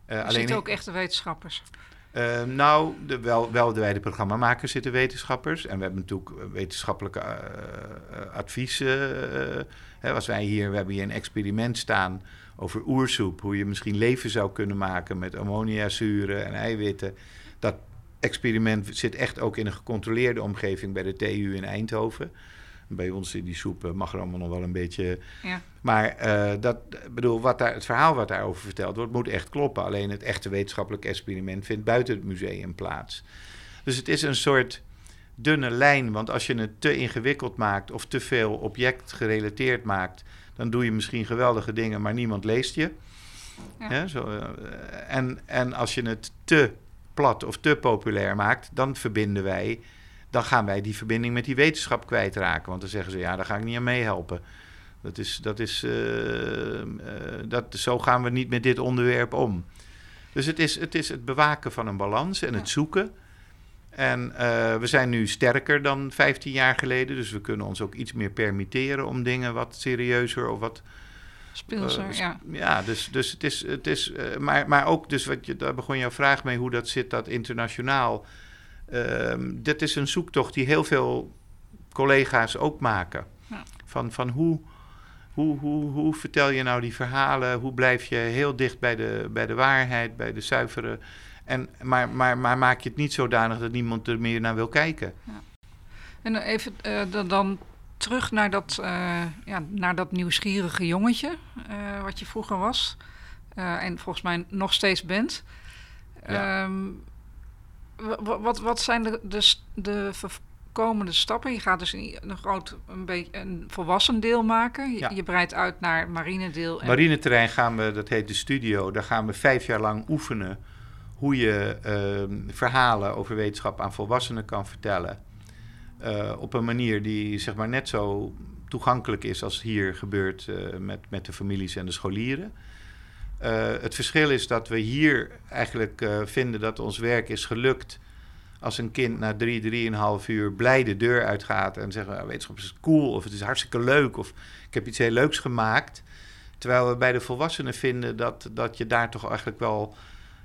Speaker 2: Uh, er alleen zitten ook echte wetenschappers.
Speaker 1: Uh, nou, de, wel, wel bij de programmamakers zitten wetenschappers. En we hebben natuurlijk wetenschappelijke uh, advies. Hè, als wij hier, we hebben hier een experiment staan over oersoep. Hoe je misschien leven zou kunnen maken met ammoniazuren en eiwitten. Dat experiment zit echt ook in een gecontroleerde omgeving bij de TU in Eindhoven. Bij ons in die soep mag er allemaal nog wel een beetje. Ja. Maar uh, dat, bedoel, wat daar, het verhaal wat daarover verteld wordt, moet echt kloppen. Alleen het echte wetenschappelijk experiment vindt buiten het museum plaats. Dus het is een soort dunne lijn. Want als je het te ingewikkeld maakt of te veel object gerelateerd maakt, dan doe je misschien geweldige dingen, maar niemand leest je. Ja. zo, uh, en, en als je het te plat of te populair maakt, dan verbinden wij dan gaan wij die verbinding met die wetenschap kwijtraken. Want dan zeggen ze, ja, daar ga ik niet aan meehelpen. Dat is, dat is, uh, uh, dat, zo gaan we niet met dit onderwerp om. Dus het is het, is het bewaken van een balans en het zoeken. En uh, we zijn nu sterker dan 15 jaar geleden, dus we kunnen ons ook iets meer permitteren om dingen wat serieuzer of wat.
Speaker 2: Speelser, ja.
Speaker 1: Ja, dus, dus het is. Het is maar, maar ook, dus wat je, daar begon jouw vraag mee, hoe dat zit, dat internationaal dit is een zoektocht die heel veel collega's ook maken. Ja. Van, van hoe, hoe, hoe, hoe vertel je nou die verhalen? Hoe blijf je heel dicht bij de, bij de waarheid, bij de zuivere. En, maar, maar, maar maak je het niet zodanig dat niemand er meer naar wil kijken. Ja.
Speaker 2: En even uh, dan terug naar dat, uh, ja, naar dat nieuwsgierige jongetje, uh, wat je vroeger was. en volgens mij nog steeds bent. Ja. Um, wat, wat zijn de, de, de komende stappen? Je gaat dus een groot, een beetje een volwassen deel maken. Je, je breidt uit naar marinedeel.
Speaker 1: En... Marineterrein gaan we, dat heet de studio, daar gaan we vijf jaar lang oefenen hoe je uh, verhalen over wetenschap aan volwassenen kan vertellen. Uh, op een manier die zeg maar net zo toegankelijk is als hier gebeurt uh, met, met de families en de scholieren. Uh, het verschil is dat we hier eigenlijk uh, vinden dat ons werk is gelukt als een kind na drie, drieënhalf uur blij de deur uitgaat en zegt, nou, wetenschap is cool of het is hartstikke leuk of ik heb iets heel leuks gemaakt. Terwijl we bij de volwassenen vinden dat, dat je daar toch eigenlijk wel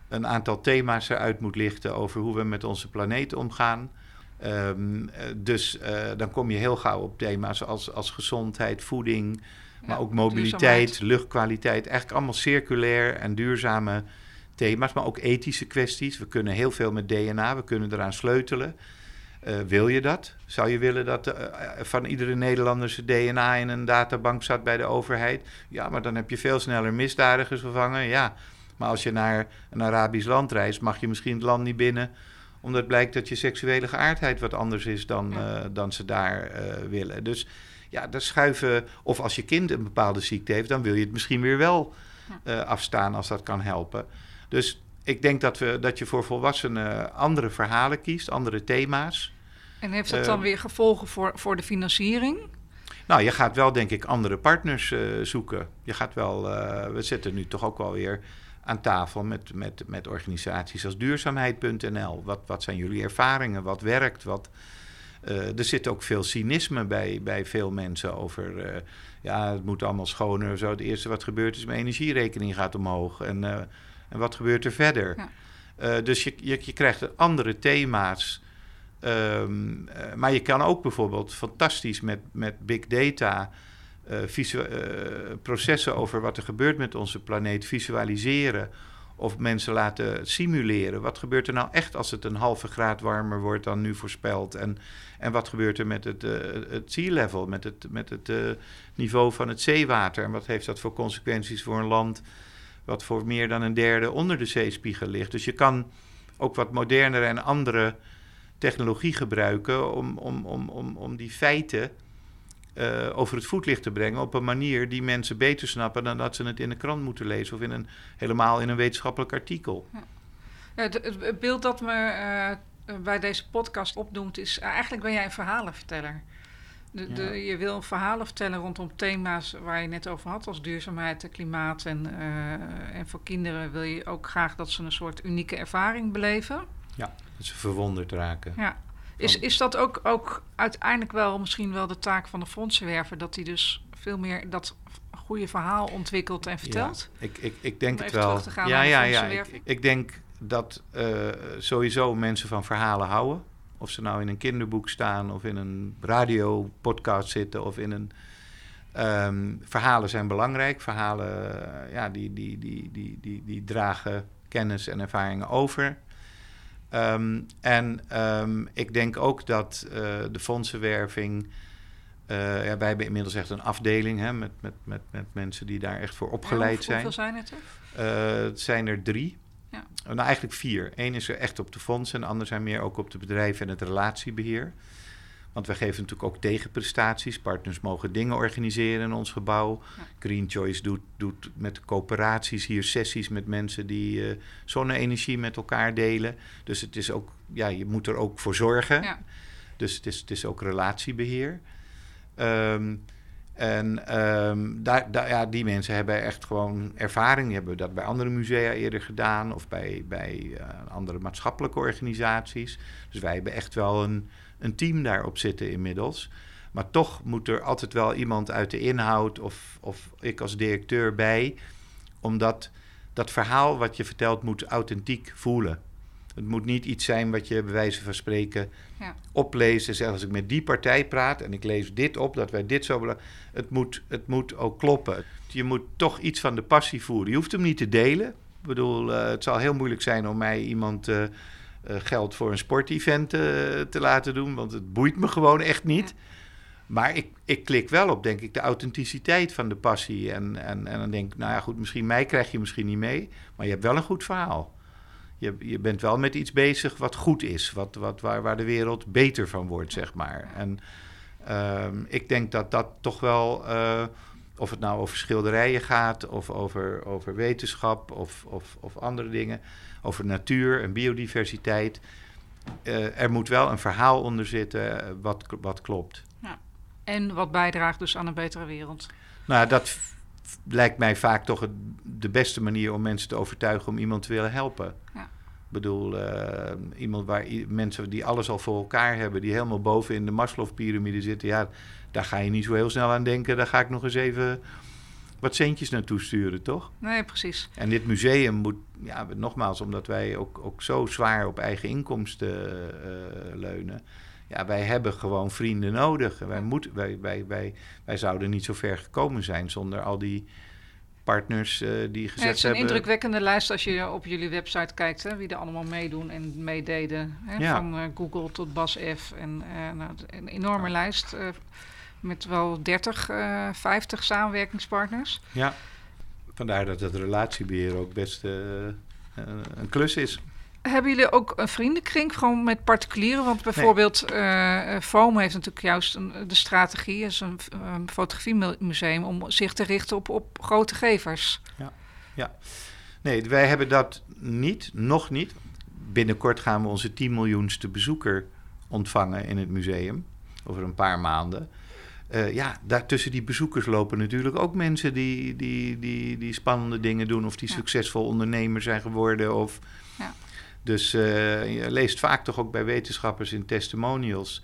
Speaker 1: een aantal thema's eruit moet lichten over hoe we met onze planeet omgaan. Um, dus uh, dan kom je heel gauw op thema's als, als gezondheid, voeding, maar ook mobiliteit, luchtkwaliteit. Eigenlijk allemaal circulair en duurzame thema's, maar ook ethische kwesties. We kunnen heel veel met DNA, we kunnen eraan sleutelen. Uh, wil je dat? Zou je willen dat uh, van iedere Nederlander zijn DNA in een databank zat bij de overheid? Ja, maar dan heb je veel sneller misdadigers vervangen. Ja, maar als je naar een Arabisch land reist, mag je misschien het land niet binnen omdat blijkt dat je seksuele geaardheid wat anders is dan, uh, dan ze daar willen. Dus ja, daar schuiven. Of als je kind een bepaalde ziekte heeft, dan wil je het misschien weer wel uh, afstaan als dat kan helpen. Dus ik denk dat, we, dat je voor volwassenen andere verhalen kiest, andere thema's.
Speaker 2: En heeft dat dan uh, weer gevolgen voor, voor de financiering?
Speaker 1: Nou, je gaat wel, denk ik, andere partners uh, zoeken. Je gaat wel, we zitten nu toch ook wel weer aan tafel met, met, met organisaties als duurzaamheid.nl. Wat, wat zijn jullie ervaringen? Wat werkt? Wat, er zit ook veel cynisme bij, bij veel mensen over... ja, het moet allemaal schoner. Zo. Het eerste wat gebeurt is mijn energierekening gaat omhoog. En, en wat gebeurt er verder? Ja. dus je, je, je krijgt andere thema's... Ehm, maar je kan ook bijvoorbeeld fantastisch met, met big data uh, processen over wat er gebeurt met onze planeet visualiseren. Of mensen laten simuleren. Wat gebeurt er nou echt als het een halve graad warmer wordt dan nu voorspeld? En, en wat gebeurt er met het, uh, het sea level, met het, met het niveau van het zeewater? En wat heeft dat voor consequenties voor een land wat voor meer dan een derde onder de zeespiegel ligt? Dus je kan ook wat modernere en andere technologie gebruiken om, om, om, om, om die feiten uh, over het voetlicht te brengen op een manier die mensen beter snappen dan dat ze het in een krant moeten lezen of in een, helemaal in een wetenschappelijk artikel. Ja.
Speaker 2: ja het, beeld dat me uh, bij deze podcast opdoemt is, eigenlijk ben jij een verhalenverteller. De, de, je wil verhalen vertellen rondom thema's waar je net over had, als duurzaamheid, klimaat. En, uh, en voor kinderen wil je ook graag dat ze een soort unieke ervaring beleven.
Speaker 1: Ja, dat ze verwonderd raken.
Speaker 2: Ja. Is, is dat ook, ook uiteindelijk wel misschien wel de taak van de fondsenwerver? Dat hij dus veel meer dat goede verhaal ontwikkelt en vertelt?
Speaker 1: Ja, ik, ik, ik denk het wel. ja, ja, ja. Ik, ik, denk dat uh, sowieso mensen van verhalen houden. Of ze nou in een kinderboek staan, of in een radiopodcast zitten, of in een. Um, verhalen zijn belangrijk. Verhalen ja, die, die, die, die, die, die dragen kennis en ervaringen over. Um, en um, ik denk ook dat uh, de fondsenwerving. Uh, ja, wij hebben inmiddels echt een afdeling hè, met, met, met, met mensen die daar echt voor opgeleid zijn.
Speaker 2: Hoeveel zijn het er?
Speaker 1: Uh, het zijn er drie. Ja. Nou, eigenlijk vier. Eén is er echt op de fondsen, en de ander zijn meer ook op de bedrijven en het relatiebeheer. Want we geven natuurlijk ook tegenprestaties. Partners mogen dingen organiseren in ons gebouw. Green Choice doet, doet met coöperaties hier sessies met mensen die uh, zonne-energie met elkaar delen. Dus het is ook, ja, je moet er ook voor zorgen. Ja. Dus het is, het is ook relatiebeheer. Um, en um, daar, daar, ja, die mensen hebben echt gewoon ervaring. Die hebben dat bij andere musea eerder gedaan of bij, bij uh, andere maatschappelijke organisaties. Dus wij hebben echt wel een, een team daarop zitten inmiddels. Maar toch moet er altijd wel iemand uit de inhoud of, of ik als directeur bij, omdat dat verhaal wat je vertelt moet authentiek voelen. Het moet niet iets zijn wat je bij wijze van spreken ja. opleest en zegt als ik met die partij praat en ik lees dit op, dat wij dit zo het moet, het moet ook kloppen. Je moet toch iets van de passie voeren. Je hoeft hem niet te delen. Ik bedoel, uh, het zal heel moeilijk zijn om mij iemand uh, geld voor een sportevent te laten doen, want het boeit me gewoon echt niet. Maar ik, ik klik wel op, denk ik, de authenticiteit van de passie. En, en, en dan denk ik, nou ja, goed, misschien mij krijg je misschien niet mee, maar je hebt wel een goed verhaal je, je bent wel met iets bezig wat goed is, wat, wat, waar, waar de wereld beter van wordt, zeg maar. En um, ik denk dat dat toch wel, uh, of het nou over schilderijen gaat, of over, over wetenschap, of, of, of andere dingen, over natuur en biodiversiteit. Uh, er moet wel een verhaal onder zitten eh, wat, wat klopt. Ja.
Speaker 2: En wat bijdraagt dus aan een betere wereld.
Speaker 1: Nou, dat lijkt mij vaak toch het, de beste manier om mensen te overtuigen om iemand te willen helpen. Ja. Ik bedoel, uh, iemand waar mensen die alles al voor elkaar hebben, die helemaal boven in de Maslow-pyramide zitten, ja, daar ga je niet zo heel snel aan denken. Daar ga ik nog eens even wat centjes naartoe sturen, toch?
Speaker 2: Nee, precies.
Speaker 1: En dit museum moet, ja, nogmaals, omdat wij ook, ook zo zwaar op eigen inkomsten uh, leunen ja, wij hebben gewoon vrienden nodig. Wij, moeten, wij, wij, wij, wij zouden niet zo ver gekomen zijn zonder al die partners uh, die gezet hebben. het is
Speaker 2: een indrukwekkende lijst als je op jullie website kijkt, hè, wie er allemaal meedoen en meededen. Hè, ja. Van uh, Google tot Bas F. En uh, nou, een enorme lijst met wel 30, 50 samenwerkingspartners.
Speaker 1: Ja, vandaar dat het relatiebeheer ook best een klus is.
Speaker 2: Hebben jullie ook een vriendenkring gewoon met particulieren? Want bijvoorbeeld nee. FOAM heeft natuurlijk juist een, de strategie, is een, een fotografiemuseum, om zich te richten op, op grote gevers.
Speaker 1: Ja, ja. Nee, wij hebben dat niet, nog niet. Binnenkort gaan we onze 10 miljoenste bezoeker ontvangen in het museum, over een paar maanden. Uh, ja, daar tussen die bezoekers lopen natuurlijk ook mensen die, die, die, die spannende dingen doen, of die ja. succesvol ondernemer zijn geworden. Of, ja. Dus uh, je leest vaak toch ook bij wetenschappers in testimonials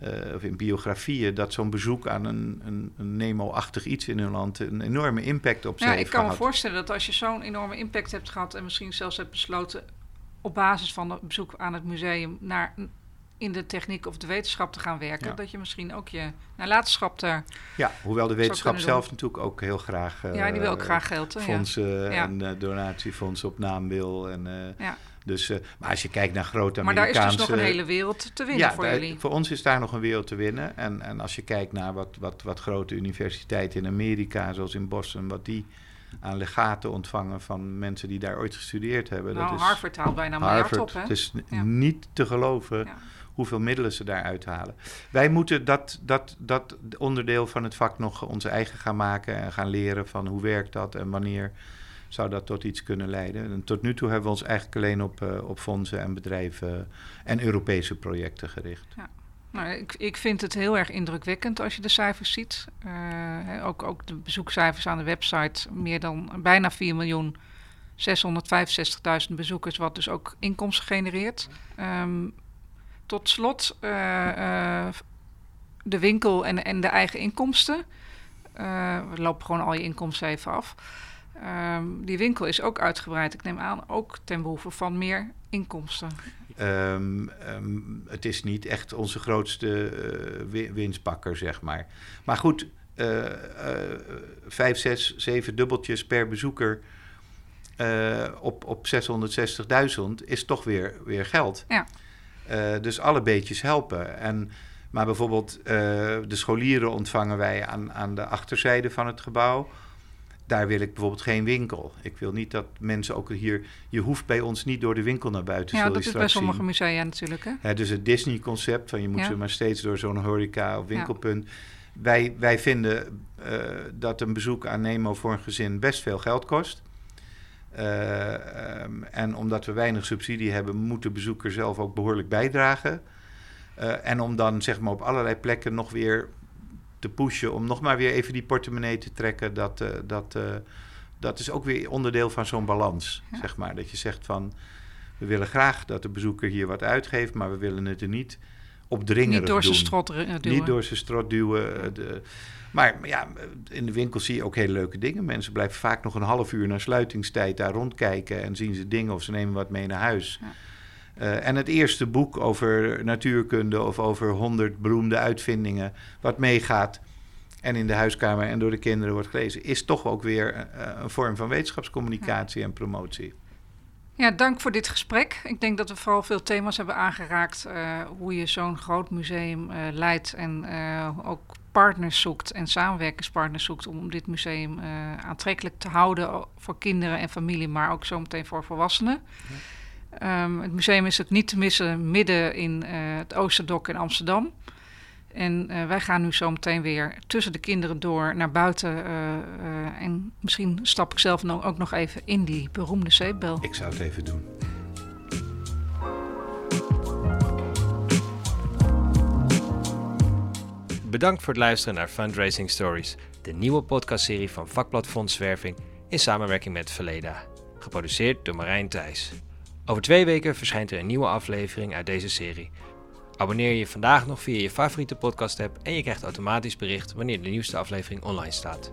Speaker 1: eh, of in biografieën, dat zo'n bezoek aan een, een, een Nemo-achtig iets in hun land een enorme impact op ze
Speaker 2: Ja,
Speaker 1: heeft
Speaker 2: ik kan me voorstellen dat als je zo'n enorme impact hebt gehad en misschien zelfs hebt besloten op basis van het bezoek aan het museum naar in de techniek of de wetenschap te gaan werken,
Speaker 1: Ja.
Speaker 2: dat je misschien ook je nalatenschap daar.
Speaker 1: Ja, hoewel de wetenschap
Speaker 2: doen.
Speaker 1: zelf natuurlijk ook heel graag eh,
Speaker 2: ja, die wil ook graag geld. Hè?
Speaker 1: Fondsen
Speaker 2: Ja.
Speaker 1: en eh, donatiefondsen op naam wil. En, eh,
Speaker 2: Ja.
Speaker 1: dus, eh, maar als je kijkt naar grote
Speaker 2: Maar daar is
Speaker 1: Amerikaanse...
Speaker 2: dus nog een hele wereld te winnen
Speaker 1: ja,
Speaker 2: voor
Speaker 1: daar-
Speaker 2: jullie.
Speaker 1: voor ons is daar nog een wereld te winnen. En, en als je kijkt naar wat, wat, wat grote universiteiten in Amerika, zoals in Boston, wat die aan legaten ontvangen van mensen die daar ooit gestudeerd hebben.
Speaker 2: Nou,
Speaker 1: dat is
Speaker 2: Harvard haalt bijna een miljard
Speaker 1: Harvard.
Speaker 2: op, hè?
Speaker 1: Het is
Speaker 2: Ja.
Speaker 1: niet te geloven
Speaker 2: Ja.
Speaker 1: Hoeveel middelen ze daar uithalen. Wij moeten dat, dat, dat onderdeel van het vak nog onze eigen gaan maken en gaan leren van hoe werkt dat en wanneer zou dat tot iets kunnen leiden. En tot nu toe hebben we ons eigenlijk alleen op, eh, op fondsen en bedrijven en Europese projecten gericht.
Speaker 2: Nou, ik, ik vind het heel erg indrukwekkend als je de cijfers ziet. Eh, ook, ook de bezoekcijfers aan de website. Meer dan bijna 4 miljoen 665.000 bezoekers, wat dus ook inkomsten genereert. Ehm, tot slot eh, eh, de winkel en, en de eigen inkomsten. Eh, we lopen gewoon al je inkomsten even af. Ehm, die winkel is ook uitgebreid. Ik neem aan ook ten behoeve van meer inkomsten.
Speaker 1: Ehm, ehm, het is niet echt onze grootste wi- winstpakker, zeg maar. Maar goed, eh, eh, vijf, zes, zeven dubbeltjes per bezoeker op, op 660.000 is toch weer, weer geld.
Speaker 2: Ja.
Speaker 1: Eh, dus alle beetjes helpen. En, maar bijvoorbeeld eh, de scholieren ontvangen wij aan, aan de achterzijde van het gebouw. Daar wil ik bijvoorbeeld geen winkel. Ik wil niet dat mensen ook hier... Je hoeft bij ons niet door de winkel naar buiten,
Speaker 2: ja, dat is bij sommige
Speaker 1: zien.
Speaker 2: musea natuurlijk. Hè?
Speaker 1: Dus het Disney-concept van je moet
Speaker 2: Ja.
Speaker 1: ze maar steeds door zo'n horeca of winkelpunt. Wij, wij vinden eh, dat een bezoek aan Nemo voor een gezin best veel geld kost. Eh, ehm, en omdat we weinig subsidie hebben, moet de bezoeker zelf ook behoorlijk bijdragen. Eh, en om dan zeg maar op allerlei plekken nog weer te pushen, om nog maar weer even die portemonnee te trekken, dat, eh, dat, dat is ook weer onderdeel van zo'n balans.
Speaker 2: Ja.
Speaker 1: Zeg maar. Dat je zegt van, we willen graag dat de bezoeker hier wat uitgeeft, maar we willen het er niet opdringerig
Speaker 2: Niet door zijn strot duwen.
Speaker 1: Niet door zijn strot duwen. De, maar ja, in de winkel zie je ook hele leuke dingen. Mensen blijven vaak nog een half uur na sluitingstijd daar rondkijken en zien ze dingen of ze nemen wat mee naar huis.
Speaker 2: Ja.
Speaker 1: Eh, en het eerste boek over natuurkunde of over honderd beroemde uitvindingen, wat meegaat en in de huiskamer en door de kinderen wordt gelezen, is toch ook weer eh, een vorm van wetenschapscommunicatie en promotie.
Speaker 2: Ja, dank voor dit gesprek. Ik denk dat we vooral veel thema's hebben aangeraakt. eh, hoe je zo'n groot museum eh, leidt en eh, ook partners zoekt en samenwerkingspartners zoekt om dit museum eh, aantrekkelijk te houden voor kinderen en familie, maar ook zometeen voor volwassenen. Ehm, het museum is ook niet te missen midden in eh, het Oosterdok in Amsterdam. En eh, wij gaan nu zo meteen weer tussen de kinderen door naar buiten. en misschien stap ik zelf ook nog even in die beroemde zeepbel.
Speaker 1: Ik zou het even doen.
Speaker 3: Bedankt voor het luisteren naar Fundraising Stories, de nieuwe podcastserie van Vakblad Fondswerving in samenwerking met Verleda. Geproduceerd door Marijn Thijs. Over twee weken verschijnt er een nieuwe aflevering uit deze serie. Abonneer je vandaag nog via je favoriete podcast app en je krijgt automatisch bericht wanneer de nieuwste aflevering online staat.